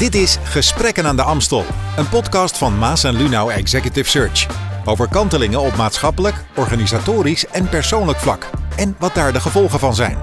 Dit is Gesprekken aan de Amstel, een podcast van Maas en Lunau Executive Search. Over kantelingen op maatschappelijk, organisatorisch en persoonlijk vlak. En wat daar de gevolgen van zijn.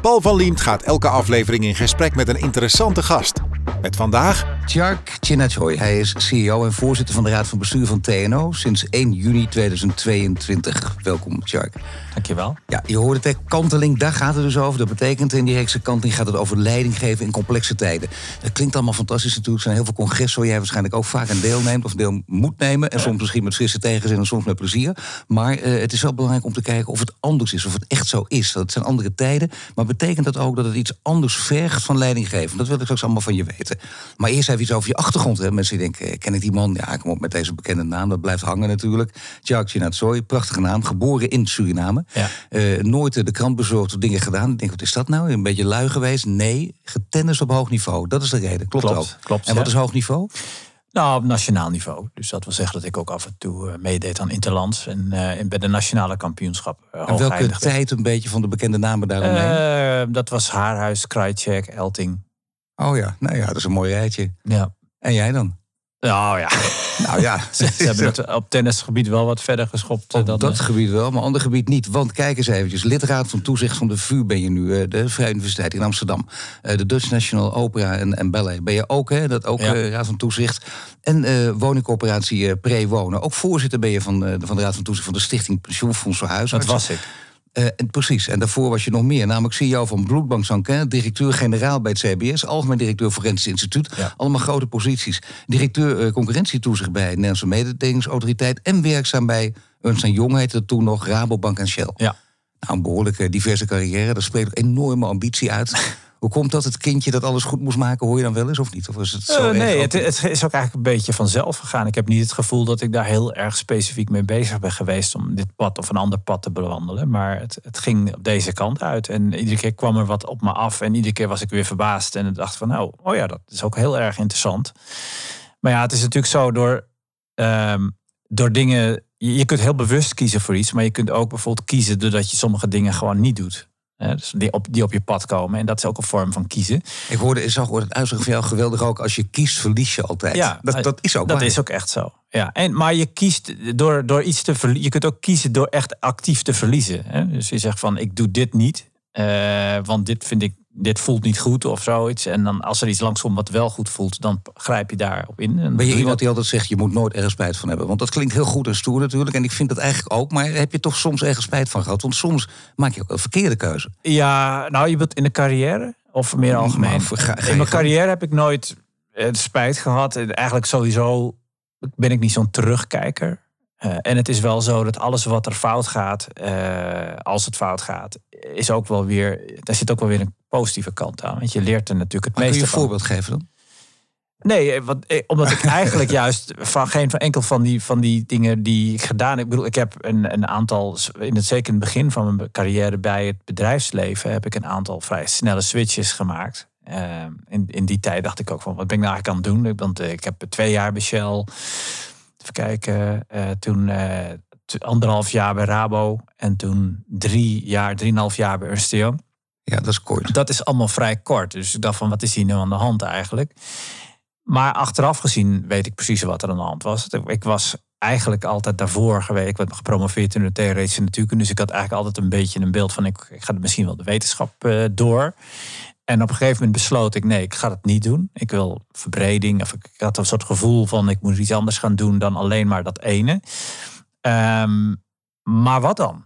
Paul van Liemt gaat elke aflevering in gesprek met een interessante gast. Met vandaag Tjark Chinachoi. Hij is CEO en voorzitter van de Raad van Bestuur van TNO sinds 1 juni 2022. Welkom, Tjark. Dankjewel. Ja, je hoort het, kanteling, daar gaat het dus over. Dat betekent in die reekse kanteling gaat het over leiding geven in complexe tijden. Dat klinkt allemaal fantastisch natuurlijk. Er zijn heel veel congressen waar jij waarschijnlijk ook vaak aan deelneemt... of deel moet nemen. En soms misschien met frisse tegenzin en soms met plezier. Maar eh, het is wel belangrijk om te kijken of het anders is. Of het echt zo is. Dat het zijn andere tijden. Maar betekent dat ook dat het iets anders vergt van leiding geven? Dat wil ik straks allemaal van je weten. Maar eerst even iets over je achtergrond. Hè. Mensen die denken, ken ik die man? Ja, kom op met deze bekende naam. Dat blijft hangen natuurlijk. Tjark Chinachoi, prachtige naam. Geboren in Suriname. Ja. Eh, nooit eh, de krant bezorgd of dingen gedaan. Ik denk, wat is dat nou? Een beetje lui geweest? Nee, getennist op hoog niveau. Dat is de reden. Klopt, Klopt, ook. klopt, en wat ja. is hoog niveau? Nou, op nationaal niveau. Dus dat wil zeggen dat ik ook af en toe eh, meedeed aan Interlands. En, en bij de nationale kampioenschap uh, En welke tijd een beetje van de bekende namen daaromheen? dat was Haarhuis, Krajcek, Elting. Oh ja, nou ja, dat is een mooi rijtje. Ja. En jij dan? Nou ja, Nou ja, ze hebben het op tennisgebied wel wat verder geschopt. eh, op dan, dat eh, gebied wel, maar ander gebied niet. Want kijk eens eventjes, lidraad van toezicht van de VU ben je nu, eh, de Vrije Universiteit in Amsterdam. De Dutch National Opera en, en Ballet ben je ook, hè? Dat ook Ja. raad van toezicht. En eh woningcorporatie Pre-Wonen. Ook voorzitter ben je van, de- van de raad van toezicht van de Stichting Pensioenfonds voor dat Huisartsen. was ik. Eh, en precies, en daarvoor was je nog meer. Namelijk CEO van Bloedbank Sanquin, directeur-generaal bij het CBS, algemeen directeur Forensisch Instituut. Ja. Allemaal grote posities. Directeur eh, concurrentietoezicht bij de Nederlandse Mededingingsautoriteit. En werkzaam bij Ernst Jong heette toen nog Rabobank en Shell. Ja. Nou, een behoorlijke diverse carrière. Dat spreekt ook enorme ambitie uit. Hoe komt dat? Het kindje dat alles goed moest maken, hoor je dan wel eens of niet? Of is het zo Eh, nee, het, het is ook eigenlijk een beetje vanzelf gegaan. Ik heb niet het gevoel dat ik daar heel erg specifiek mee bezig ben geweest om dit pad of een ander pad te bewandelen. Maar het, het ging op deze kant uit. En iedere keer kwam er wat op me af. En iedere keer was ik weer verbaasd. En dacht van, nou, oh ja, dat is ook heel erg interessant. Maar ja, het is natuurlijk zo door, ehm, door dingen. Je, je kunt heel bewust kiezen voor iets, maar je kunt ook bijvoorbeeld kiezen doordat je sommige dingen gewoon niet doet. Dus die, op, die op je pad komen. En dat is ook een vorm van kiezen. Ik hoorde, zag hoorde het uitzicht van jou geweldig ook. Als je kiest, verlies je altijd. Ja, dat, dat is ook Dat waar. is ook echt zo. Ja, en, maar je kiest door, door iets te verliezen. Je kunt ook kiezen door echt actief te verliezen. Hè? Dus je zegt van ik doe dit niet. eh, want dit vind ik, dit voelt niet goed of zoiets. En dan als er iets langskomt wat wel goed voelt, dan grijp je daarop in. En Ben je iemand dat. die altijd zegt, je moet nooit ergens spijt van hebben? Want dat klinkt heel goed en stoer natuurlijk. En ik vind dat eigenlijk ook. Maar heb je toch soms ergens spijt van gehad? Want soms maak je ook een verkeerde keuze. Ja, nou je bedoelt in de carrière of meer algemeen? Maar voor- ga- ga je in mijn carrière heb ik nooit eh, spijt gehad. En Eigenlijk sowieso ben ik niet zo'n terugkijker. Eh, en het is wel zo dat alles wat er fout gaat, eh, als het fout gaat, is ook wel weer, daar zit ook wel weer een positieve kant aan. Want je leert er natuurlijk het Maar kun je een van. voorbeeld geven dan? Nee, eh, eh, omdat ik eigenlijk juist van geen van enkel van die, van die dingen die ik gedaan heb. Ik bedoel, ik heb een, een aantal, in het, zeker in het begin van mijn carrière bij het bedrijfsleven, heb ik een aantal vrij snelle switches gemaakt. Eh, in, in die tijd dacht ik ook van, wat ben ik nou eigenlijk aan het doen? Want ik heb twee jaar bij Shell, even kijken, eh, toen eh, anderhalf jaar bij Rabo en toen drie jaar, drieënhalf jaar bij Ernst Young Ja, dat is kort. dat is allemaal vrij kort. Dus ik dacht van, wat is hier nu aan de hand eigenlijk? Maar achteraf gezien weet ik precies wat er aan de hand was. Ik was eigenlijk altijd daarvoor geweest. Ik werd gepromoveerd in de theoretische natuurkunde. Dus ik had eigenlijk altijd een beetje een beeld van... ik, ik ga misschien wel de wetenschap eh, door. En op een gegeven moment besloot ik... nee, ik ga dat niet doen. Ik wil verbreding. Of ik, had een soort gevoel van... ik moet iets anders gaan doen dan alleen maar dat ene. Ehm, maar wat dan?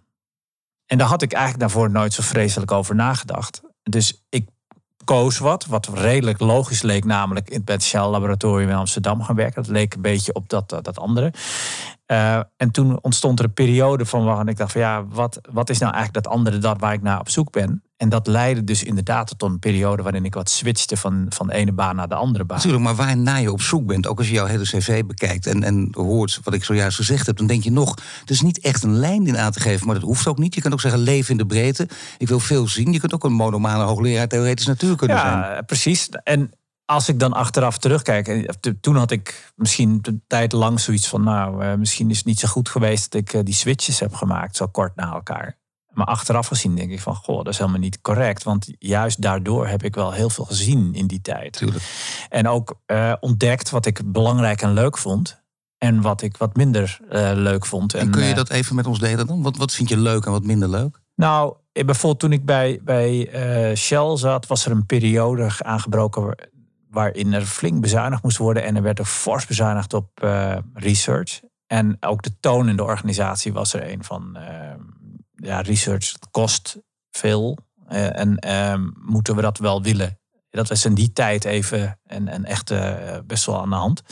En daar had ik eigenlijk daarvoor nooit zo vreselijk over nagedacht. Dus ik koos wat, wat redelijk logisch leek, namelijk in het Shell Laboratorium in Amsterdam gaan werken. Dat leek een beetje op dat, dat, dat andere. Eh, en toen ontstond er een periode van waarin ik dacht van ja, wat, wat is nou eigenlijk dat andere dat waar ik naar op zoek ben? En dat leidde dus inderdaad tot een periode waarin ik wat switchte van, van de ene baan naar de andere baan. Natuurlijk, maar waar naar je op zoek bent, ook als je jouw hele cv bekijkt en, en hoort wat ik zojuist gezegd heb, dan denk je nog, het is niet echt een lijn in aan te geven, maar dat hoeft ook niet. Je kunt ook zeggen, leven in de breedte. Ik wil veel zien. Je kunt ook een monomane hoogleraar theoretisch natuurkunde zijn. Ja, precies. En als ik dan achteraf terugkijk, en te- toen had ik misschien een tijd lang zoiets van, nou, eh, misschien is het niet zo goed geweest dat ik eh, die switches heb gemaakt, zo kort na elkaar. Maar achteraf gezien denk ik van, goh, dat is helemaal niet correct. Want juist daardoor heb ik wel heel veel gezien in die tijd. Tuurlijk. En ook uh, ontdekt wat ik belangrijk en leuk vond. En wat ik wat minder uh, leuk vond. En, en kun je dat even met ons delen dan? Wat, wat vind je leuk en wat minder leuk? Nou, bijvoorbeeld toen ik bij, bij Shell zat, was er een periode aangebroken waarin er flink bezuinigd moest worden. En er werd er fors bezuinigd op research. En ook de toon in de organisatie was er een van ja, research kost veel. Uh, en uh, moeten we dat wel willen? Dat was in die tijd even en, en echt uh, best wel aan de hand.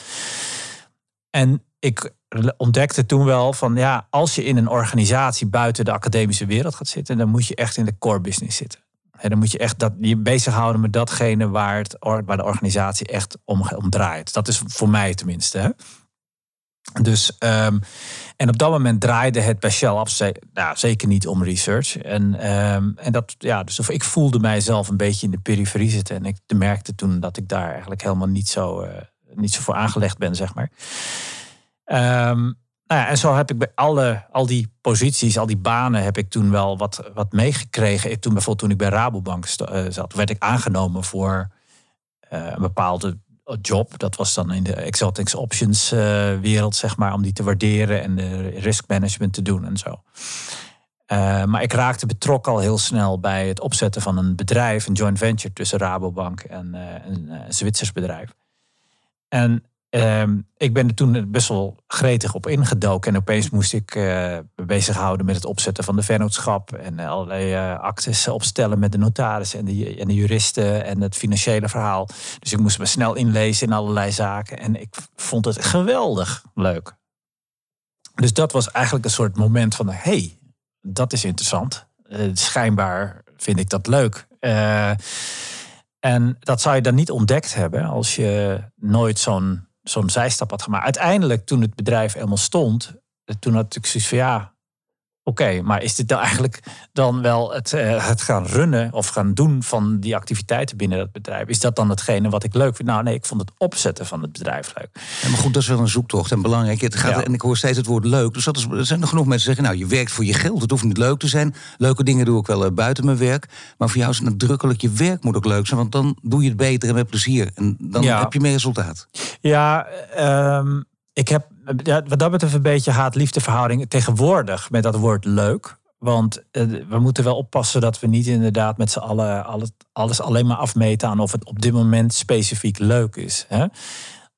En ik ontdekte toen wel van ja, als je in een organisatie buiten de academische wereld gaat zitten, dan moet je echt in de core business zitten. Dan moet je echt dat, je bezighouden met datgene waar, het, waar de organisatie echt om, om draait. Dat is voor mij tenminste. Hè? Dus, um, en op dat moment draaide het bij Shell af, nou, zeker niet om research. En, um, en dat, ja, dus of ik voelde mijzelf een beetje in de periferie zitten. En ik merkte toen dat ik daar eigenlijk helemaal niet zo, uh, niet zo voor aangelegd ben, zeg maar. Um, nou ja, en zo heb ik bij alle, al die posities, al die banen, heb ik toen wel wat, wat meegekregen. Toen bijvoorbeeld toen ik bij Rabobank zat, werd ik aangenomen voor uh, een bepaalde job. Dat was dan in de exotics options uh, wereld, zeg maar, om die te waarderen en de risk management te doen en zo. Maar ik raakte betrokken al heel snel bij het opzetten van een bedrijf, een joint venture tussen Rabobank en een, een Zwitsers bedrijf. En Ehm, ik ben er toen best wel gretig op ingedoken. En opeens moest ik uh, me bezighouden met het opzetten van de vennootschap. En allerlei uh, actes opstellen met de notaris en de, en de juristen en het financiële verhaal. Dus ik moest me snel inlezen in allerlei zaken. En ik vond het geweldig leuk. Dus dat was eigenlijk een soort moment van: hey, dat is interessant. Schijnbaar vind ik dat leuk. en dat zou je dan niet ontdekt hebben als je nooit zo'n zo'n zijstap had gemaakt. Uiteindelijk, toen het bedrijf helemaal stond, toen had ik zoiets van ja, oké, okay, maar is dit dan eigenlijk dan wel het, uh, het gaan runnen of gaan doen van die activiteiten binnen dat bedrijf? Is dat dan hetgene wat ik leuk vind? Nou nee, ik vond het opzetten van het bedrijf leuk. Ja, maar goed, dat is wel een zoektocht en belangrijk. Het gaat, ja. En ik hoor steeds het woord leuk. Dus dat is, er zijn er genoeg mensen die zeggen, nou je werkt voor je geld. Het hoeft niet leuk te zijn. Leuke dingen doe ik wel uh, buiten mijn werk. Maar voor jou is het nadrukkelijk, je werk moet ook leuk zijn. Want dan doe je het beter en met plezier. En dan ja. heb je meer resultaat. Ja, um, ik heb wat dat betreft een beetje haat-liefdeverhouding tegenwoordig met dat woord leuk. Want uh, we moeten wel oppassen dat we niet inderdaad met z'n allen alles, alles, alleen maar afmeten aan of het op dit moment specifiek leuk is. Hè?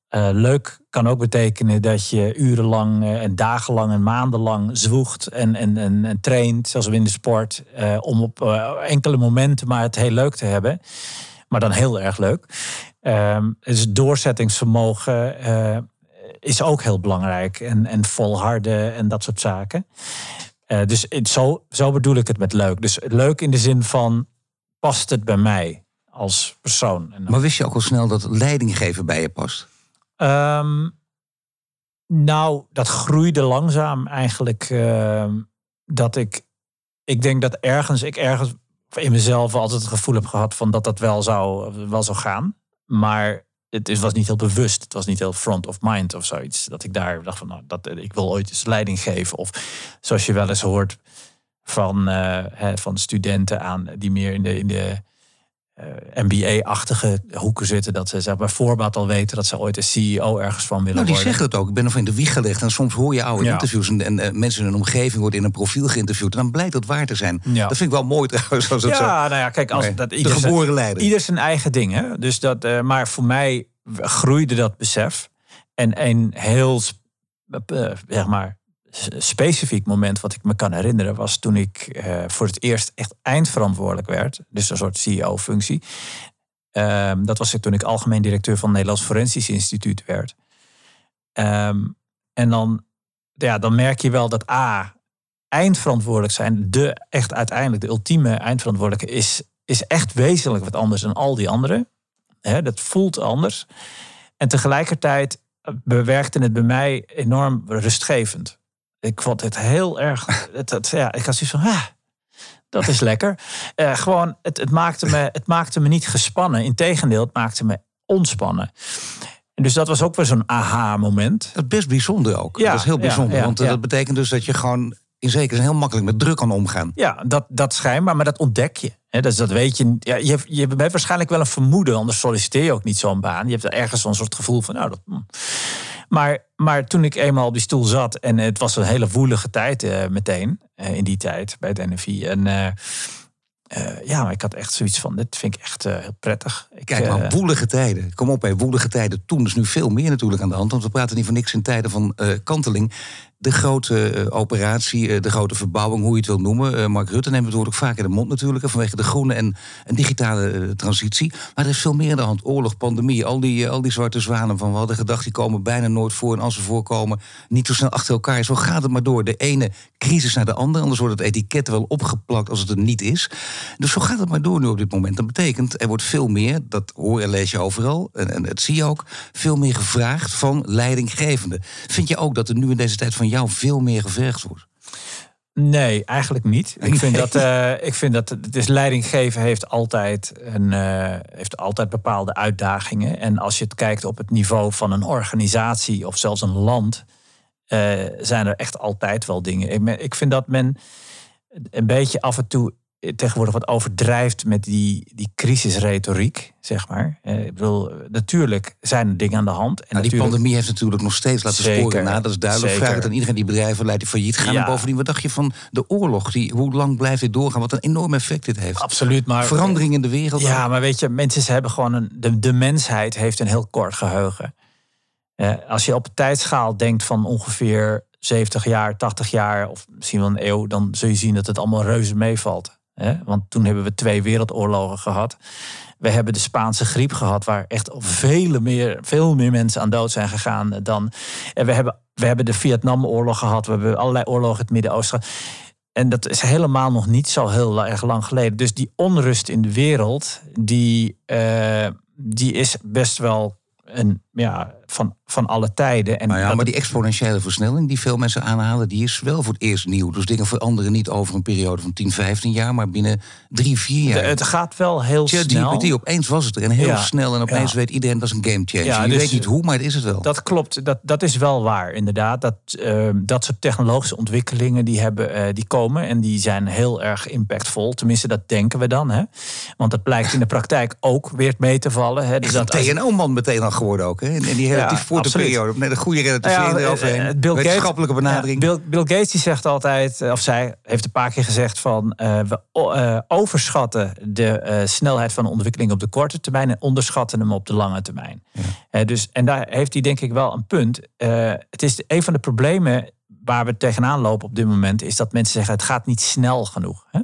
Uh, leuk kan ook betekenen dat je urenlang uh, en dagenlang en maandenlang zwoegt en, en, en, en traint, zoals we in de sport, om op enkele momenten maar het heel leuk te hebben. Maar dan heel erg leuk. Um, dus doorzettingsvermogen is ook heel belangrijk. En, en volharden en dat soort zaken. Uh, dus zo, zo bedoel ik het met leuk. Dus leuk in de zin van, past het bij mij als persoon? En maar wist je ook al snel dat leiding geven bij je past? Um, nou, dat groeide langzaam eigenlijk. Uh, dat ik, ik denk dat ergens, ik ergens in mezelf altijd het gevoel heb gehad van dat dat wel zou, wel zou gaan. Maar het was niet heel bewust. Het was niet heel front of mind of zoiets. Dat ik daar dacht van, nou, dat, ik wil ooit eens leiding geven. Of zoals je wel eens hoort van, uh, van studenten aan die meer in de, in de MBA-achtige hoeken zitten. Dat ze zeg, bij voorbaat al weten dat ze ooit een CEO ergens van willen nou, die worden. zeggen het ook. Ik ben nog in de wieg gelegd. En soms hoor je oude ja. interviews. En, en, en, mensen in een omgeving worden in een profiel geïnterviewd. En dan blijkt dat waar te zijn. Ja. Dat vind ik wel mooi trouwens. Als ja, zo... nou ja, kijk, als nee, dat de ieder geboren leider. ieder zijn eigen ding. Hè? Dus dat, uh, maar voor mij groeide dat besef. En een heel, uh, zeg maar, specifiek moment wat ik me kan herinneren was toen ik uh, voor het eerst echt eindverantwoordelijk werd. Dus een soort CEO-functie. Um, dat was toen ik algemeen directeur van het Nederlands Forensisch Instituut werd. Um, en dan, ja, dan merk je wel dat A, eindverantwoordelijk zijn, de echt uiteindelijk de ultieme eindverantwoordelijke, is, is echt wezenlijk wat anders dan al die anderen. Dat voelt anders. En tegelijkertijd bewerkte het bij mij enorm rustgevend. Ik vond het heel erg. Het, het, ja, ik had zoiets van. Ah, dat is lekker. Uh, gewoon, het, het, maakte me, het maakte me niet gespannen. Integendeel, het maakte me ontspannen. En dus dat was ook weer zo'n aha-moment. Dat is best bijzonder ook. Ja, dat is heel bijzonder. Ja, ja, want dat betekent dus dat je gewoon in zekere zin heel makkelijk met druk kan omgaan. Ja, dat, dat schijnbaar, maar dat ontdek je. He, dus dat weet je. Ja, je, je hebt waarschijnlijk wel een vermoeden, anders solliciteer je ook niet zo'n baan. Je hebt ergens zo'n soort gevoel van, nou, dat. Hm. Maar, maar toen ik eenmaal op die stoel zat, en het was een hele woelige tijd uh, meteen, uh, in die tijd bij het NFI. En uh, uh, ja, maar ik had echt zoiets van, dit vind ik echt heel prettig. Ik, Kijk, maar woelige tijden. Kom op, hè, woelige tijden. Toen is nu veel meer natuurlijk aan de hand. Want we praten niet voor niks in tijden van kanteling. De grote operatie, de grote verbouwing, hoe je het wil noemen. Mark Rutte neemt het woord ook vaak in de mond natuurlijk. Vanwege de groene en, en digitale transitie. Maar er is veel meer aan de hand. Oorlog, pandemie, al die, al die zwarte zwanen van we hadden gedacht... die komen bijna nooit voor. En als ze voorkomen, niet zo snel achter elkaar. Zo gaat het maar door. De ene crisis naar de andere. Anders wordt het etiket wel opgeplakt als het er niet is. Dus zo gaat het maar door nu op dit moment. Dat betekent, er wordt veel meer, dat hoor en lees je overal, en, en dat zie je ook, veel meer gevraagd van leidinggevenden. Vind je ook dat er nu in deze tijd van jou veel meer gevraagd wordt? Nee, eigenlijk niet. Ik vind dat, uh, ik vind dat het is leidinggeven heeft altijd, een, uh, heeft altijd bepaalde uitdagingen. En als je het kijkt op het niveau van een organisatie of zelfs een land, uh, zijn er echt altijd wel dingen. Ik, ik vind dat men een beetje af en toe tegenwoordig wat overdrijft met die, die crisisretoriek, zeg maar. Eh, ik bedoel, natuurlijk zijn er dingen aan de hand. En nou, die pandemie heeft natuurlijk nog steeds laten zeker, sporen na. Dat is duidelijk. Zeker. Vraag het aan iedereen die bedrijven leidt die failliet gaan. Ja. En bovendien, wat dacht je van de oorlog? Die, hoe lang blijft dit doorgaan? Wat een enorm effect dit heeft. Absoluut. Maar, Verandering in de wereld. Ja, maar weet je, mensen hebben gewoon een... De, de mensheid heeft een heel kort geheugen. Uh, als je op een tijdschaal denkt van ongeveer 70 jaar, 80 jaar... of misschien wel een eeuw... dan zul je zien dat het allemaal reuze meevalt. Want toen hebben we twee wereldoorlogen gehad. We hebben de Spaanse griep gehad, waar echt vele meer, veel meer mensen aan dood zijn gegaan dan. En we hebben, we hebben de Vietnamoorlog gehad, we hebben allerlei oorlogen in het Midden-Oosten. En dat is helemaal nog niet zo heel erg lang geleden. Dus die onrust in de wereld, die, uh, die is best wel een, ja, van, van alle tijden. En nou ja, maar die exponentiële versnelling die veel mensen aanhalen, die is wel voor het eerst nieuw. Dus dingen veranderen niet over een periode van 10, 15 jaar, maar binnen drie, vier jaar. De, het gaat wel heel snel. GPT, opeens was het er en heel ja, snel. En opeens ja. weet iedereen dat is een game changer. Ja, Je dus, weet niet hoe, maar het is het wel. Dat klopt, dat, dat is wel waar, inderdaad. Dat, uh, dat soort technologische ontwikkelingen die, hebben, uh, die komen en die zijn heel erg impactvol. Tenminste, dat denken we dan. Hè? Want dat blijkt in de praktijk ook weer mee te vallen. Hè? Dus dat een TNO-man meteen al geworden ook. Hè? En die relatief korte periode. Net een goede relativering nou ja, eroverheen. Bill Wetenschappelijke benadering. Bill, Bill, Gates die zegt altijd, of zij heeft een paar keer gezegd van we overschatten de snelheid van de ontwikkeling op de korte termijn en onderschatten hem op de lange termijn. Dus, en daar heeft hij denk ik wel een punt. het is een van de problemen waar we tegenaan lopen op dit moment, is dat mensen zeggen het gaat niet snel genoeg. Hè?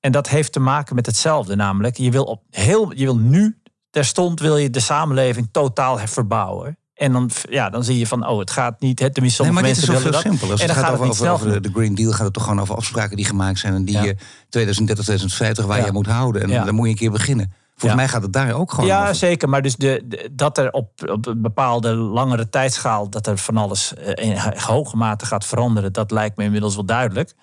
En dat heeft te maken met hetzelfde, namelijk je wil, op heel, je wil nu terstond wil je de samenleving totaal verbouwen. En dan, ja, dan zie je van, oh, het gaat niet. Het, tenminste, nee, maar mensen dit is willen veel dat. simpel. Als en het gaat, gaat over, de Green Deal gaat het toch gewoon over afspraken die gemaakt zijn en die Ja. je 2030, 2050 waar Ja. je moet houden. En Ja. dan moet je een keer beginnen. Volgens Ja. mij gaat het daar ook gewoon Ja, over. zeker. Maar dus de, de- dat er op, op een bepaalde langere tijdschaal... dat er van alles eh, in hoge mate gaat veranderen... dat lijkt me inmiddels wel duidelijk.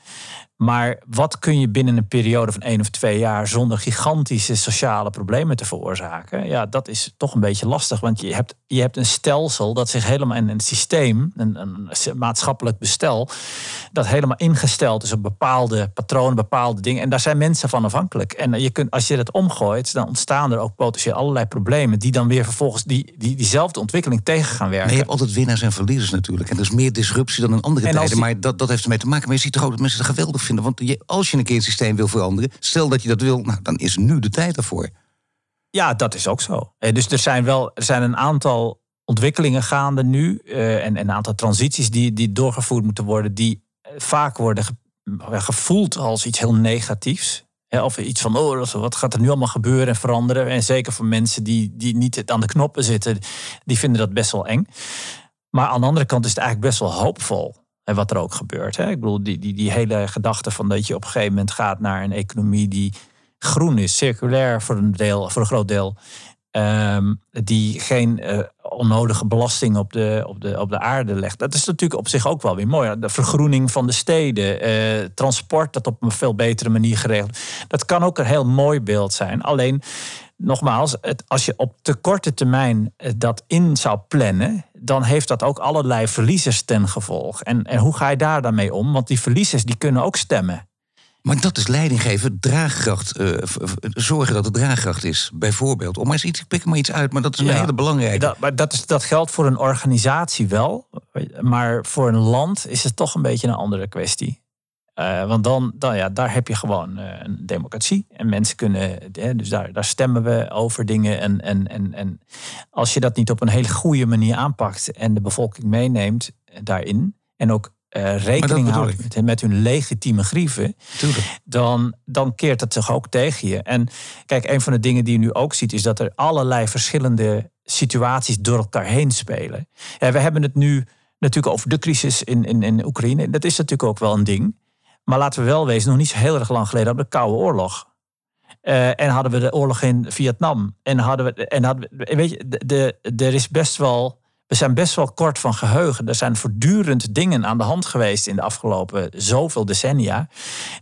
Maar wat kun je binnen een periode van één of twee jaar... zonder gigantische sociale problemen te veroorzaken? Ja, dat is toch een beetje lastig. Want je hebt, je hebt een stelsel dat zich helemaal... in een systeem, een, een maatschappelijk bestel... dat helemaal ingesteld is op bepaalde patronen, bepaalde dingen. En daar zijn mensen van afhankelijk. En je kunt, als je dat omgooit, dan ontstaan er ook potentieel allerlei problemen... die dan weer vervolgens die, die, diezelfde ontwikkeling tegen gaan werken. Nee, je hebt altijd winnaars en verliezers natuurlijk. En er is meer disruptie dan in andere En tijden. die- Maar dat, dat heeft ermee te maken. Maar je ziet toch ook dat mensen het geweldig vinden. Want je, als je een keer het systeem wil veranderen... stel dat je dat wil, nou, dan is nu de tijd daarvoor. Ja, dat is ook zo. Dus er zijn wel er zijn een aantal ontwikkelingen gaande nu. eh, en, en een aantal transities die, die doorgevoerd moeten worden. die eh, vaak worden ge- gevoeld als iets heel negatiefs. Of iets van, oh, wat gaat er nu allemaal gebeuren en veranderen? En zeker voor mensen die, die niet aan de knoppen zitten, die vinden dat best wel eng. Maar aan de andere kant is het eigenlijk best wel hoopvol. En wat er ook gebeurt. Hè? Ik bedoel, die, die, die hele gedachte van dat je op een gegeven moment gaat naar een economie die groen is, circulair voor een, deel, voor een groot deel. Ehm, die geen uh, onnodige belasting op de, op, de, op de aarde legt. Dat is natuurlijk op zich ook wel weer mooi. De vergroening van de steden, uh, transport dat op een veel betere manier geregeld. Dat kan ook een heel mooi beeld zijn. Alleen, nogmaals, het, als je op te korte termijn eh, dat in zou plannen, dan heeft dat ook allerlei verliezers ten gevolg. En, en hoe ga je daar dan mee om? Want die verliezers die kunnen ook stemmen. Maar dat is leidinggeven, draagkracht. Uh, zorgen dat het draagkracht is, bijvoorbeeld. Om eens iets, ik pik er maar iets uit, maar dat is een hele belangrijke. Dat, maar dat, is, dat geldt voor een organisatie wel. Maar voor een land is het toch een beetje een andere kwestie. Uh, want dan, dan ja, daar heb je gewoon uh, een democratie. En mensen kunnen, dus daar, daar stemmen we over dingen. En, en, en, en als je dat niet op een hele goede manier aanpakt en de bevolking meeneemt daarin. En ook uh, rekening houdt met, met, hun legitieme grieven, dan, dan keert dat zich ook tegen je. En kijk, een van de dingen die je nu ook ziet, is dat er allerlei verschillende situaties door elkaar heen spelen. Ja, we hebben het nu natuurlijk over de crisis in, in, in Oekraïne. Dat is natuurlijk ook wel een ding. Maar laten we wel wezen, nog niet zo heel erg lang geleden hadden we de Koude Oorlog. Uh, en hadden we de oorlog in Vietnam. En hadden we, en hadden we, weet je, de, de, er is best wel we zijn best wel kort van geheugen. Er zijn voortdurend dingen aan de hand geweest in de afgelopen zoveel decennia.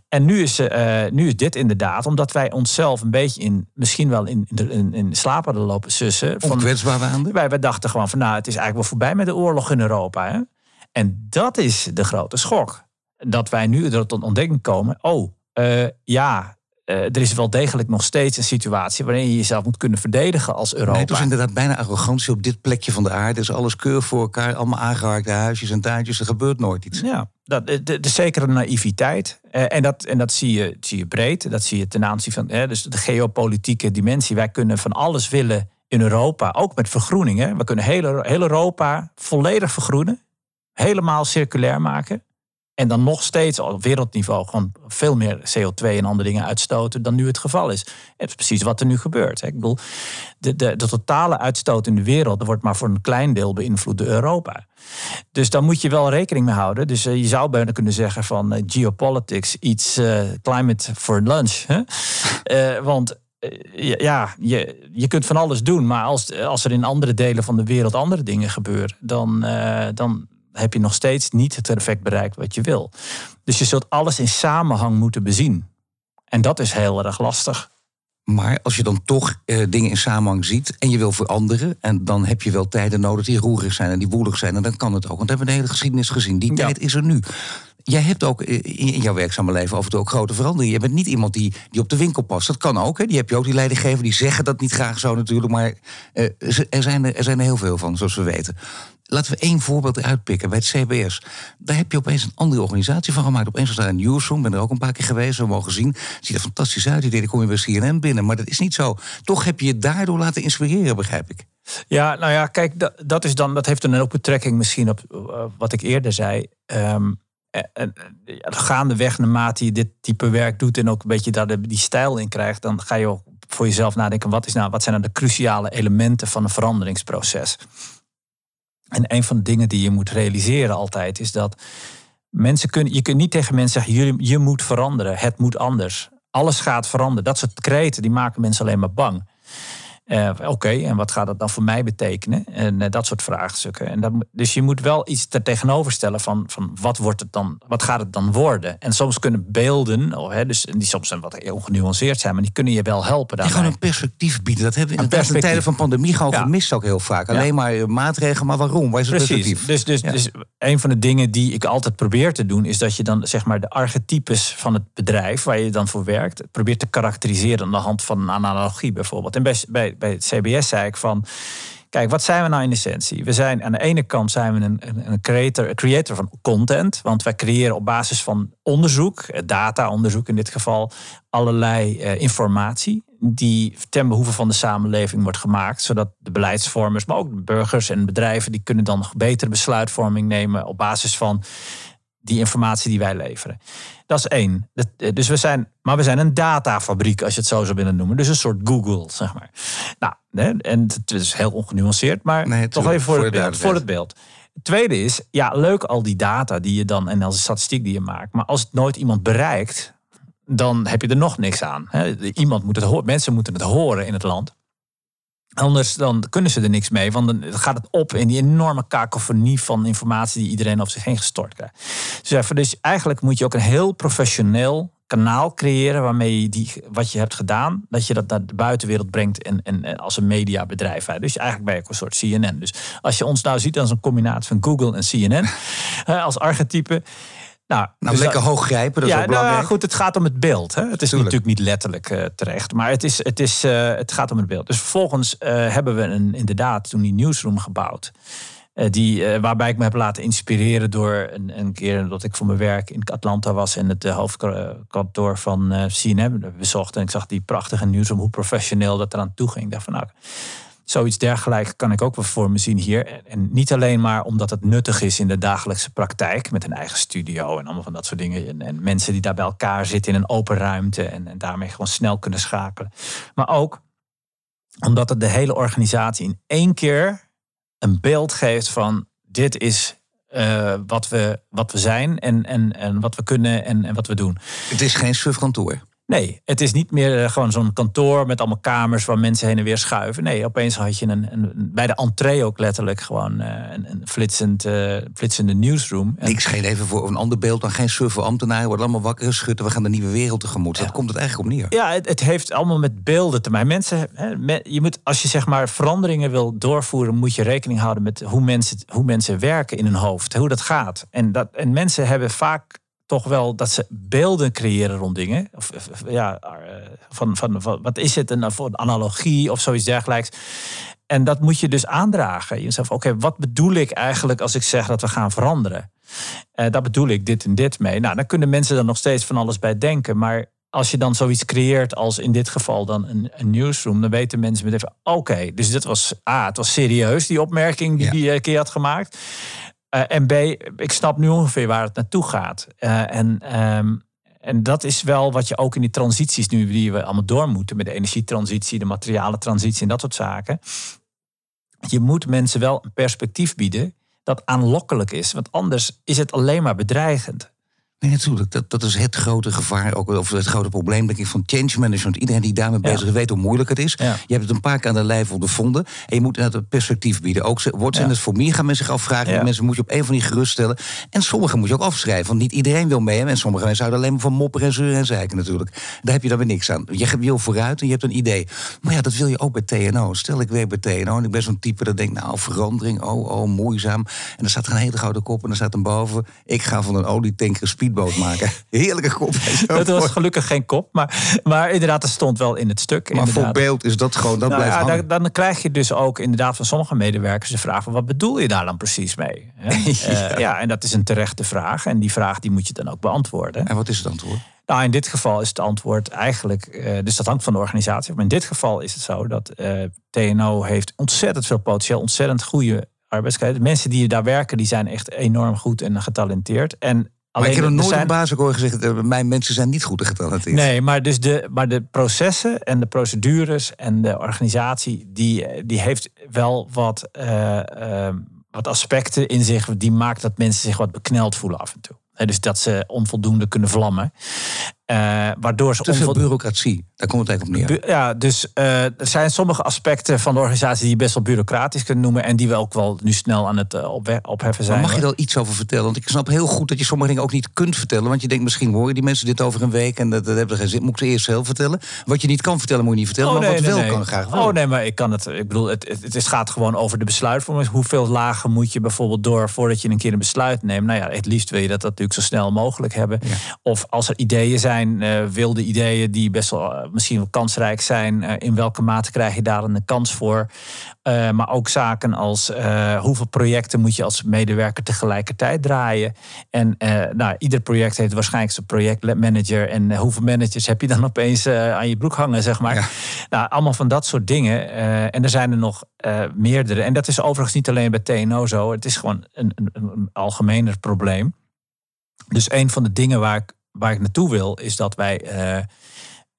En nu is, uh, nu is dit inderdaad, omdat wij onszelf een beetje in, misschien wel in, in, in slaap hadden lopen sussen. Van, Wij, wij dachten gewoon van nou, het is eigenlijk wel voorbij met de oorlog in Europa. Hè? En dat is de grote schok. Dat wij nu tot ontdekking komen, oh uh, ja, uh, er is wel degelijk nog steeds een situatie waarin je jezelf moet kunnen verdedigen als Europa. Nee, het is inderdaad bijna arrogantie op dit plekje van de aarde. is alles keur voor elkaar, allemaal aangeharkte huisjes en tuintjes. Er gebeurt nooit iets. Ja, dat de, de zekere naïviteit. Uh, en dat, en dat zie, je, zie je breed. Dat zie je ten aanzien van hè, dus de geopolitieke dimensie. Wij kunnen van alles willen in Europa, ook met vergroening. Hè. We kunnen heel, heel Europa volledig vergroenen. Helemaal circulair maken. En dan nog steeds op wereldniveau gewoon veel meer CO2 en andere dingen uitstoten dan nu het geval is. Het is precies wat er nu gebeurt. Ik bedoel, de, de, de totale uitstoot in de wereld wordt maar voor een klein deel beïnvloed door Europa. Dus dan moet je wel rekening mee houden. Dus uh, je zou bijna kunnen zeggen van uh, geopolitics, iets uh, climate for lunch. Hè? want ja, je, je kunt van alles doen, maar als, als er in andere delen van de wereld andere dingen gebeuren, dan, dan heb je nog steeds niet het effect bereikt wat je wil. Dus je zult alles in samenhang moeten bezien. En dat is heel erg lastig. Maar als je dan toch eh, dingen in samenhang ziet en je wil veranderen, en dan heb je wel tijden nodig die roerig zijn en die woelig zijn, en dan kan het ook. Want we hebben de hele geschiedenis gezien. Die tijd is er nu. Jij hebt ook in jouw werkzame leven af ook grote veranderingen. Je bent niet iemand die, die op de winkel past. Dat kan ook. Hè? Die heb je ook, die leidinggever. Die zeggen dat niet graag zo natuurlijk. Maar uh, er, zijn er, zijn er heel veel van, zoals we weten. Laten we één voorbeeld uitpikken bij het CBS. Daar heb je opeens een andere organisatie van gemaakt. Opeens was daar een newsroom, ben er ook een paar keer geweest, we mogen zien. Het ziet er fantastisch uit, die dan kom je bij CNN binnen. Maar dat is niet zo. Toch heb je je daardoor laten inspireren, begrijp ik. Ja, nou ja, kijk, dat, dat, is dan, dat heeft dan ook betrekking misschien op uh, wat ik eerder zei. Um, gaandeweg, naarmate je dit type werk doet en ook een beetje daar die stijl in krijgt, dan ga je ook voor jezelf nadenken: wat, is nou, wat zijn nou de cruciale elementen van een veranderingsproces? En een van de dingen die je moet realiseren altijd is dat mensen kunnen, je kunt niet tegen mensen zeggen, je, je moet veranderen, het moet anders. Alles gaat veranderen. Dat soort kreten die maken mensen alleen maar bang. Uh, Oké, en wat gaat dat dan voor mij betekenen? En uh, dat soort vraagstukken. En dat, dus je moet wel iets er tegenover stellen van, van wat, wordt het dan, wat gaat het dan worden? En soms kunnen beelden, oh, hè, dus, die soms wat ongenuanceerd zijn, maar die kunnen je wel helpen. Die gewoon een perspectief bieden. Dat hebben we in de tijden van pandemie gewoon ja. gemist ook heel vaak. Alleen maar eh, maatregelen, maar waarom? Waar is het perspectief? Dus, dus, dus een van de dingen die ik altijd probeer te doen, is dat je dan zeg maar de archetypes van het bedrijf waar je dan voor werkt, probeert te karakteriseren aan de hand van een analogie bijvoorbeeld. En bij, bij bij het CBS zei ik van. Kijk, wat zijn we nou in essentie? We zijn aan de ene kant zijn we een, een, creator, een creator van content. Want wij creëren op basis van onderzoek, eh, data-onderzoek in dit geval, allerlei uh, informatie. Die ten behoeve van de samenleving wordt gemaakt. Zodat de beleidsvormers, maar ook de burgers en bedrijven, die kunnen dan nog betere besluitvorming nemen op basis van die informatie die wij leveren. Dat is één. Eh, dus we zijn, maar we zijn een datafabriek, als je het zo zou willen noemen. Dus een soort Google, zeg maar. Nou, en het is heel ongenuanceerd, maar toch even voor, het, beeld, voor het beeld. Het tweede is, ja, leuk al die data die je dan en als statistiek die je maakt. Maar als het nooit iemand bereikt, dan heb je er nog niks aan. Iemand moet het horen, mensen moeten het horen in het land. Anders dan kunnen ze er niks mee. Want dan gaat het op in die enorme kakofonie van informatie die iedereen over zich heen gestort krijgt. Dus, dus eigenlijk moet je ook een heel professioneel kanaal creëren waarmee je die, wat je hebt gedaan, dat je dat naar de buitenwereld brengt en, en, als een mediabedrijf. Dus eigenlijk ben je ook een soort CNN. Dus als je ons nou ziet als een combinatie van Google en CNN, als archetype. Nou, nou dus lekker hoog grijpen, dat ja, is ook belangrijk. Nou, goed, het gaat om het beeld. Hè? Het is natuurlijk niet letterlijk uh, terecht, maar het, is, het, is, uh, het gaat om het beeld. Dus vervolgens uh, hebben we een, inderdaad toen die newsroom gebouwd. die, waarbij ik me heb laten inspireren door een, een, keer dat ik voor mijn werk in Atlanta was en het hoofdkantoor van CNN bezocht. En ik zag die prachtige newsroom, hoe professioneel dat eraan toe ging. Ik dacht van nou, zoiets dergelijks kan ik ook wel voor me zien hier. En niet alleen maar omdat het nuttig is in de dagelijkse praktijk met een eigen studio en allemaal van dat soort dingen. En, en mensen die daar bij elkaar zitten in een open ruimte en, en daarmee gewoon snel kunnen schakelen. Maar ook omdat het de hele organisatie in één keer een beeld geeft van dit is uh, wat, we, wat we zijn en, en, en wat we kunnen en, en wat we doen. Het is geen surfkantoor. Nee, het is niet meer eh, gewoon zo'n kantoor met allemaal kamers waar mensen heen en weer schuiven. Nee, opeens had je een, een bij de entree ook letterlijk gewoon eh, een, een flitsend, uh, flitsende newsroom. En ik scheen even voor een ander beeld dan geen surfer ambtenaren worden allemaal wakker geschud. We gaan de nieuwe wereld tegemoet. Dat komt het eigenlijk op neer. Ja, het, het heeft allemaal met beelden te maken. Mensen, hè, je moet, als je zeg maar veranderingen wil doorvoeren, moet je rekening houden met hoe mensen, hoe mensen werken in hun hoofd, hoe dat gaat. En, dat, en mensen hebben vaak toch wel dat ze beelden creëren rond dingen. Of, ja, eh, van, van, van, wat is het, een, een analogie of zoiets dergelijks. En dat moet je dus aandragen. Jezelf, oké, wat bedoel ik eigenlijk als ik zeg dat we gaan veranderen? Uh, daar bedoel ik dit en dit mee. Nou, dan kunnen mensen er nog steeds van alles bij denken. Maar als je dan zoiets creëert als in dit geval dan een, een newsroom, dan weten mensen meteen van oké, dus dit was, ah, het was serieus die opmerking die ja. die een keer had gemaakt. Uh, en B, ik snap nu ongeveer waar het naartoe gaat. Uh, en, um, en dat is wel wat je ook in die transities nu die we allemaal door moeten. Met de energietransitie, de materiale transitie en dat soort zaken. Je moet mensen wel een perspectief bieden dat aanlokkelijk is. Want anders is het alleen maar bedreigend. Nee, natuurlijk. Dat, dat is het grote gevaar, ook, of het grote probleem, denk ik, van change management. Iedereen die daarmee bezig is, weet hoe moeilijk het is. Je hebt het een paar keer aan de lijf ondervonden. En je moet het perspectief bieden. Ook wordt zijn het voor meer, gaan mensen zich afvragen. Mensen moet je op een van die geruststellen. En sommigen moet je ook afschrijven. Want niet iedereen wil mee. En sommige mensen houden alleen maar van mopperen en zeuren en zeiken natuurlijk. Daar heb je dan weer niks aan. Je wil vooruit en je hebt een idee. Maar ja, dat wil je ook bij TNO. Stel, ik werk bij TNO en ik ben zo'n type dat denkt, nou, verandering, oh, oh, moeizaam. En dan staat er een hele gouden kop en dan staat er boven, ik ga van een olietanker speed speedboot maken. Heerlijke kop. Het was gelukkig geen kop, maar, maar inderdaad, het stond wel in het stuk. Maar voor beeld is dat gewoon, dat nou, blijft ja, dan, dan, krijg je dus ook inderdaad van sommige medewerkers de vraag van wat bedoel je daar dan precies mee? ja. Uh, ja, en dat is een terechte vraag. En die vraag die moet je dan ook beantwoorden. En wat is het antwoord? Nou, in dit geval is het antwoord eigenlijk, uh, dus dat hangt van de organisatie. Maar in dit geval is het zo dat uh, eh, TNO heeft ontzettend veel potentieel, ontzettend goede arbeidskrachten. Mensen die daar werken, die zijn echt enorm goed en getalenteerd. En maar ik heb nooit zijn... een baas ook gezegd, eh, mijn mensen zijn niet goed getalenteerd. Nee, maar, dus de, maar de processen en de procedures en de organisatie, die, die heeft wel wat, uh, uh, wat aspecten in zich die maakt dat mensen zich wat bekneld voelen af en toe. dus dat ze onvoldoende kunnen vlammen. Uh, waardoor ze Te veel bureaucratie, daar komt het eigenlijk op neer. Ja, dus uh, er zijn sommige aspecten van de organisatie die je best wel bureaucratisch kunt noemen. En die we ook wel nu snel aan het uh, opheffen zijn. Maar mag je daar iets over vertellen? Want ik snap heel goed dat je sommige dingen ook niet kunt vertellen. Want je denkt misschien horen die mensen dit over een week en dat, dat hebben geen zin. Moet ik ze eerst zelf vertellen? Wat je niet kan vertellen, moet je niet vertellen. Oh, maar wat wel kan graag wel. Oh nee, maar ik kan het. Ik bedoel, het, het, het gaat gewoon over de besluitvorming. Hoeveel lagen moet je bijvoorbeeld door voordat je een keer een besluit neemt? Nou ja, het liefst wil je dat, dat natuurlijk zo snel mogelijk hebben. Ja. Of als er ideeën zijn, wilde ideeën die best wel eh, misschien wel kansrijk zijn. Eh, in welke mate krijg je daar een kans voor? Maar ook zaken als hoeveel projecten moet je als medewerker tegelijkertijd draaien. En nou, ieder project heeft waarschijnlijk zijn projectmanager. En hoeveel managers heb je dan opeens aan je broek hangen, zeg maar. Ja. Nou, allemaal van dat soort dingen. en er zijn er nog meerdere. En dat is overigens niet alleen bij TNO zo. Het is gewoon een, een, een algemener probleem. Dus een van de dingen waar ik waar ik naartoe wil, is dat wij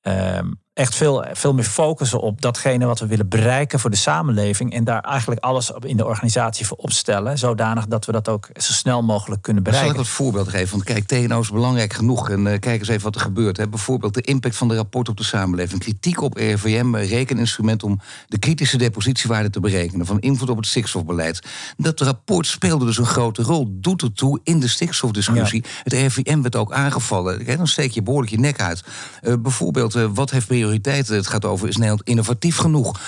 uh, echt veel, veel meer focussen op datgene wat we willen bereiken voor de samenleving. En daar eigenlijk alles in de organisatie voor opstellen. Zodanig dat we dat ook zo snel mogelijk kunnen bereiken. Zal ik wat voorbeeld geven? Want kijk, TNO is belangrijk genoeg. En uh, kijk eens even wat er gebeurt. Hè. Bijvoorbeeld de impact van de rapport op de samenleving. Kritiek op RVM, rekeninstrument om de kritische depositiewaarde te berekenen. Van invloed op het stikstofbeleid. Dat rapport speelde dus een grote rol. Doet ertoe in de stikstofdiscussie. Het RVM werd ook aangevallen. Kijk, dan steek je behoorlijk je nek uit. Uh, bijvoorbeeld, uh, wat heeft prioriteiten? Het gaat over, is Nederland innovatief genoeg?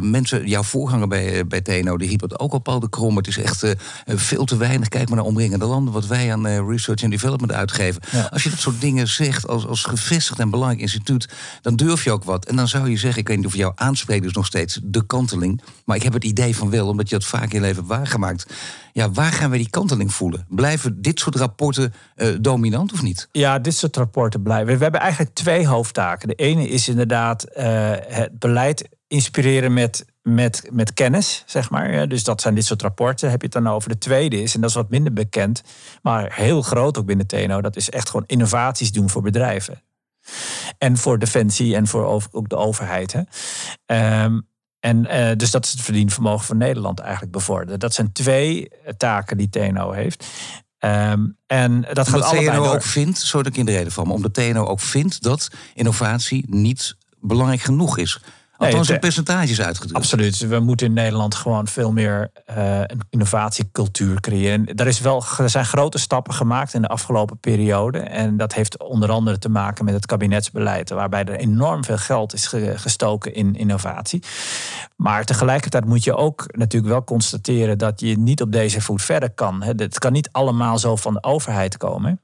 mensen, jouw voorganger bij, bij TNO, die riep het ook al, Paul de Krom. Het is echt veel te weinig. Kijk maar naar omringende landen. Wat wij aan research en development uitgeven. Als je dat soort dingen zegt als, als gevestigd en belangrijk instituut, dan durf je ook wat. En dan zou je zeggen, ik weet niet of jouw aanspreekt dus nog steeds de kanteling. Maar ik heb het idee van wel, omdat je dat vaak in je leven hebt waargemaakt. Ja, waar gaan we die kanteling voelen? Blijven dit soort rapporten uh, dominant of niet? Ja, dit soort rapporten blijven. We hebben eigenlijk twee hoofdtaken. De ene is inderdaad uh, het beleid inspireren met, met, met kennis, zeg maar. Dus dat zijn dit soort rapporten. Heb je het dan over de tweede is, en dat is wat minder bekend, maar heel groot ook binnen TNO, dat is echt gewoon innovaties doen voor bedrijven. En voor defensie en voor ook de overheid. Hè. Um, en uh, dus dat is het verdienvermogen van Nederland eigenlijk bevorderen. Dat zijn twee taken die TNO heeft. Um, en dat gaat allebei TNO door. ook vindt, zo dat ik in de reden van, omdat TNO ook vindt dat innovatie niet belangrijk genoeg is. Althans, nee, percentages uitgedrukt. Absoluut. We moeten in Nederland gewoon veel meer uh, een innovatiecultuur creëren. Er, is wel, er zijn grote stappen gemaakt in de afgelopen periode. En dat heeft onder andere te maken met het kabinetsbeleid, waarbij er enorm veel geld is gestoken in innovatie. Maar tegelijkertijd moet je ook natuurlijk wel constateren dat je niet op deze voet verder kan. Het kan niet allemaal zo van de overheid komen.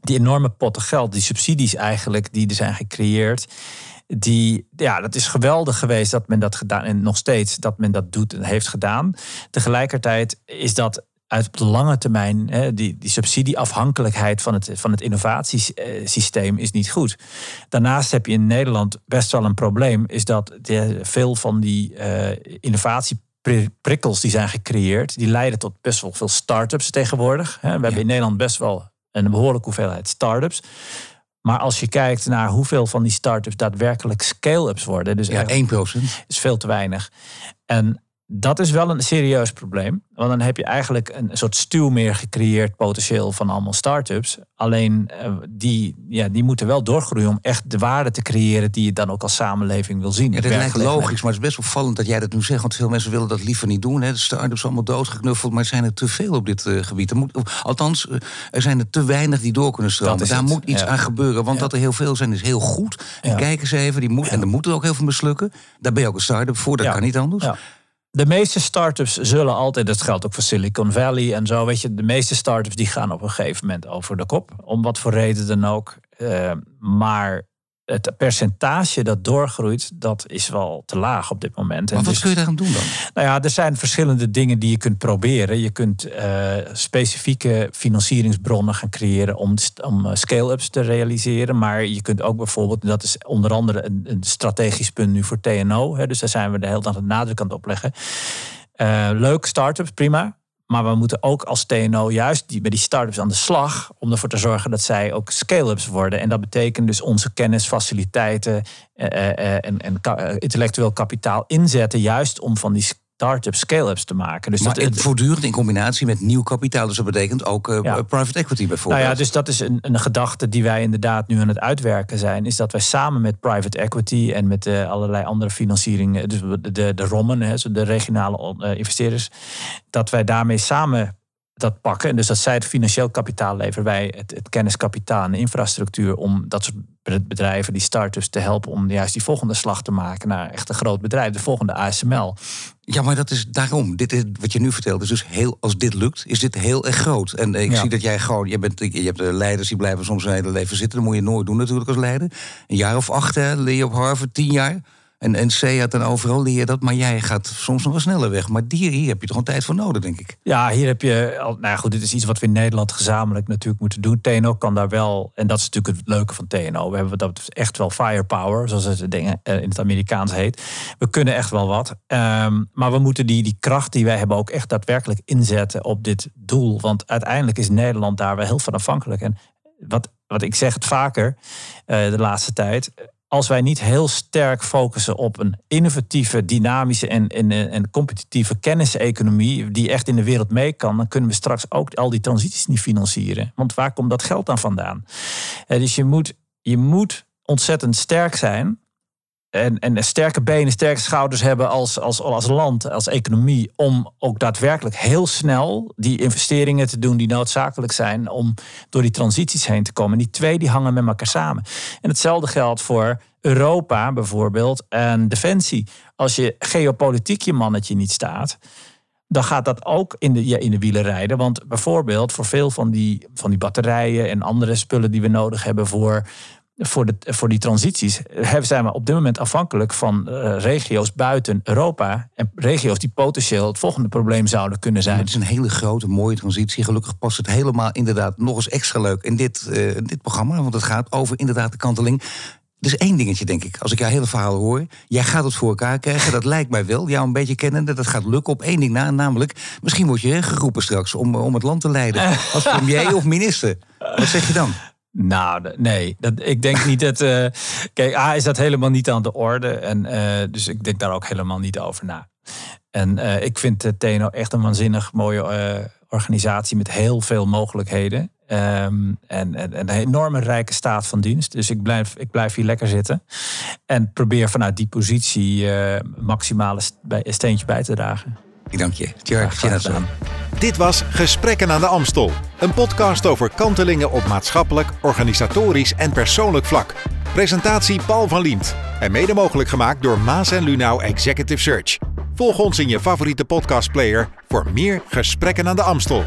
Die enorme potten geld, die subsidies eigenlijk, die er zijn gecreëerd die, ja, dat is geweldig geweest dat men dat gedaan en nog steeds dat men dat doet en heeft gedaan. Tegelijkertijd is dat uit op de lange termijn, hè, die, die subsidieafhankelijkheid van het, van het innovatiesysteem is niet goed. Daarnaast heb je in Nederland best wel een probleem, is dat de, veel van die uh, innovatieprikkels die zijn gecreëerd, die leiden tot best wel veel start-ups tegenwoordig. We hebben in Nederland best wel een behoorlijke hoeveelheid start-ups. Maar als je kijkt naar hoeveel van die start-ups daadwerkelijk scale-ups worden. Dus ja, 1%. Is veel te weinig. En dat is wel een serieus probleem. Want dan heb je eigenlijk een soort stuw meer gecreëerd potentieel van allemaal start-ups. Alleen uh, die, ja, die moeten wel doorgroeien om echt de waarde te creëren die je dan ook als samenleving wil zien. Ja, dat lijkt logisch, maar het is best opvallend dat jij dat nu zegt. Want veel mensen willen dat liever niet doen. Hè. De start-ups allemaal doodgeknuffeld, maar er zijn er te veel op dit uh, gebied. Er moet, althans, uh, er zijn er te weinig die door kunnen stromen. Daar het. moet iets ja. aan gebeuren. Want ja. dat er heel veel zijn is heel goed. En kijk eens even, die moet, en er moeten ook heel veel mislukken. Daar ben je ook een start-up voor, dat kan niet anders de meeste startups zullen altijd, dat geldt ook voor Silicon Valley en zo, weet je, de meeste startups die gaan op een gegeven moment over de kop, om wat voor reden dan ook. Uh, maar het percentage dat doorgroeit, dat is wel te laag op dit moment. Maar wat dus, kun je daaraan doen dan? Nou ja, er zijn verschillende dingen die je kunt proberen. Je kunt uh, specifieke financieringsbronnen gaan creëren om, om eh, scale-ups te realiseren. Maar je kunt ook bijvoorbeeld, dat is onder andere een, een strategisch punt nu voor TNO. Hè, dus daar zijn we de hele dag de nadruk aan het opleggen. Uh, leuk, start-ups, prima. Maar we moeten ook als TNO juist die, bij die start-ups aan de slag om ervoor te zorgen dat zij ook scale-ups worden. En dat betekent dus onze kennis, faciliteiten eh, eh, en, en ka intellectueel kapitaal inzetten, juist om van die start-ups, scale-ups te maken. Dus maar dat, het, voortdurend in combinatie met nieuw kapitaal. Dus dat betekent ook uh, ja. private equity bijvoorbeeld. Nou ja, dus dat is een, een gedachte die wij inderdaad nu aan het uitwerken zijn. Is dat wij samen met private equity en met uh, allerlei andere financieringen, dus de, de, de ROMmen, hè, de regionale uh, investeerders, dat wij daarmee samen dat pakken. En dus dat zij het financieel kapitaal leveren, wij het, het kenniskapitaal en de infrastructuur om dat soort bedrijven, die starters te helpen om juist die volgende slag te maken naar echt een groot bedrijf, de volgende ASML. Ja, maar dat is daarom. Dit is, wat je nu vertelt is dus heel, als dit lukt, is dit heel erg groot. En ik zie dat jij gewoon, je, bent, je hebt leiders die blijven soms een hele leven zitten. Dat moet je nooit doen natuurlijk als leider. Een jaar of acht, hè, leer je op Harvard, tien jaar. En, en had en overal leer je dat, maar jij gaat soms nog wel sneller weg. Maar hier, hier heb je toch een tijd voor nodig, denk ik. Ja, hier heb je. Nou goed, dit is iets wat we in Nederland gezamenlijk natuurlijk moeten doen. TNO kan daar wel, en dat is natuurlijk het leuke van TNO. We hebben dat echt wel firepower, zoals het eh, in het Amerikaans heet. We kunnen echt wel wat. Um, maar we moeten die, die kracht die wij hebben ook echt daadwerkelijk inzetten op dit doel. Want uiteindelijk is Nederland daar wel heel van afhankelijk. En wat, wat ik zeg het vaker uh, de laatste tijd als wij niet heel sterk focussen op een innovatieve, dynamische en, en, en competitieve kenniseconomie die echt in de wereld mee kan, dan kunnen we straks ook al die transities niet financieren. Want waar komt dat geld dan vandaan? Eh, dus je moet, je moet ontzettend sterk zijn en, en sterke benen, sterke schouders hebben als, als, als land, als economie, om ook daadwerkelijk heel snel die investeringen te doen die noodzakelijk zijn om door die transities heen te komen. En die twee die hangen met elkaar samen. En hetzelfde geldt voor Europa bijvoorbeeld en defensie. Als je geopolitiek je mannetje niet staat, dan gaat dat ook in de, ja, in de wielen rijden. Want bijvoorbeeld voor veel van die, van die batterijen en andere spullen die we nodig hebben voor voor, de, voor die transities zijn we op dit moment afhankelijk van uh, regio's buiten Europa. En regio's die potentieel het volgende probleem zouden kunnen zijn. het is een hele grote, mooie transitie. Gelukkig past het helemaal inderdaad nog eens extra leuk in dit, uh, dit programma. Want het gaat over inderdaad de kanteling. Dus één dingetje, denk ik. Als ik jouw hele verhaal hoor. Jij gaat het voor elkaar krijgen. Dat lijkt mij wel. Jou een beetje kennende. Dat gaat lukken op één ding na. Namelijk, misschien word je geroepen straks om, om het land te leiden. Als premier of minister. Wat zeg je dan? Nou, nee. Dat, ik denk niet dat. Uh, kijk, A is dat helemaal niet aan de orde. En, uh, dus ik denk daar ook helemaal niet over na. En uh, ik vind de echt een waanzinnig mooie organisatie met heel veel mogelijkheden. Um, en, en, een enorme rijke staat van dienst. Dus ik blijf, ik blijf hier lekker zitten. En probeer vanuit die positie maximale steentje bij te dragen. Ik dank je. Tjerk, Dit was Gesprekken aan de Amstel. Een podcast over kantelingen op maatschappelijk, organisatorisch en persoonlijk vlak. Presentatie Paul van Liemt. En mede mogelijk gemaakt door Maas en Lunau Executive Search. Volg ons in je favoriete podcastplayer voor meer Gesprekken aan de Amstel.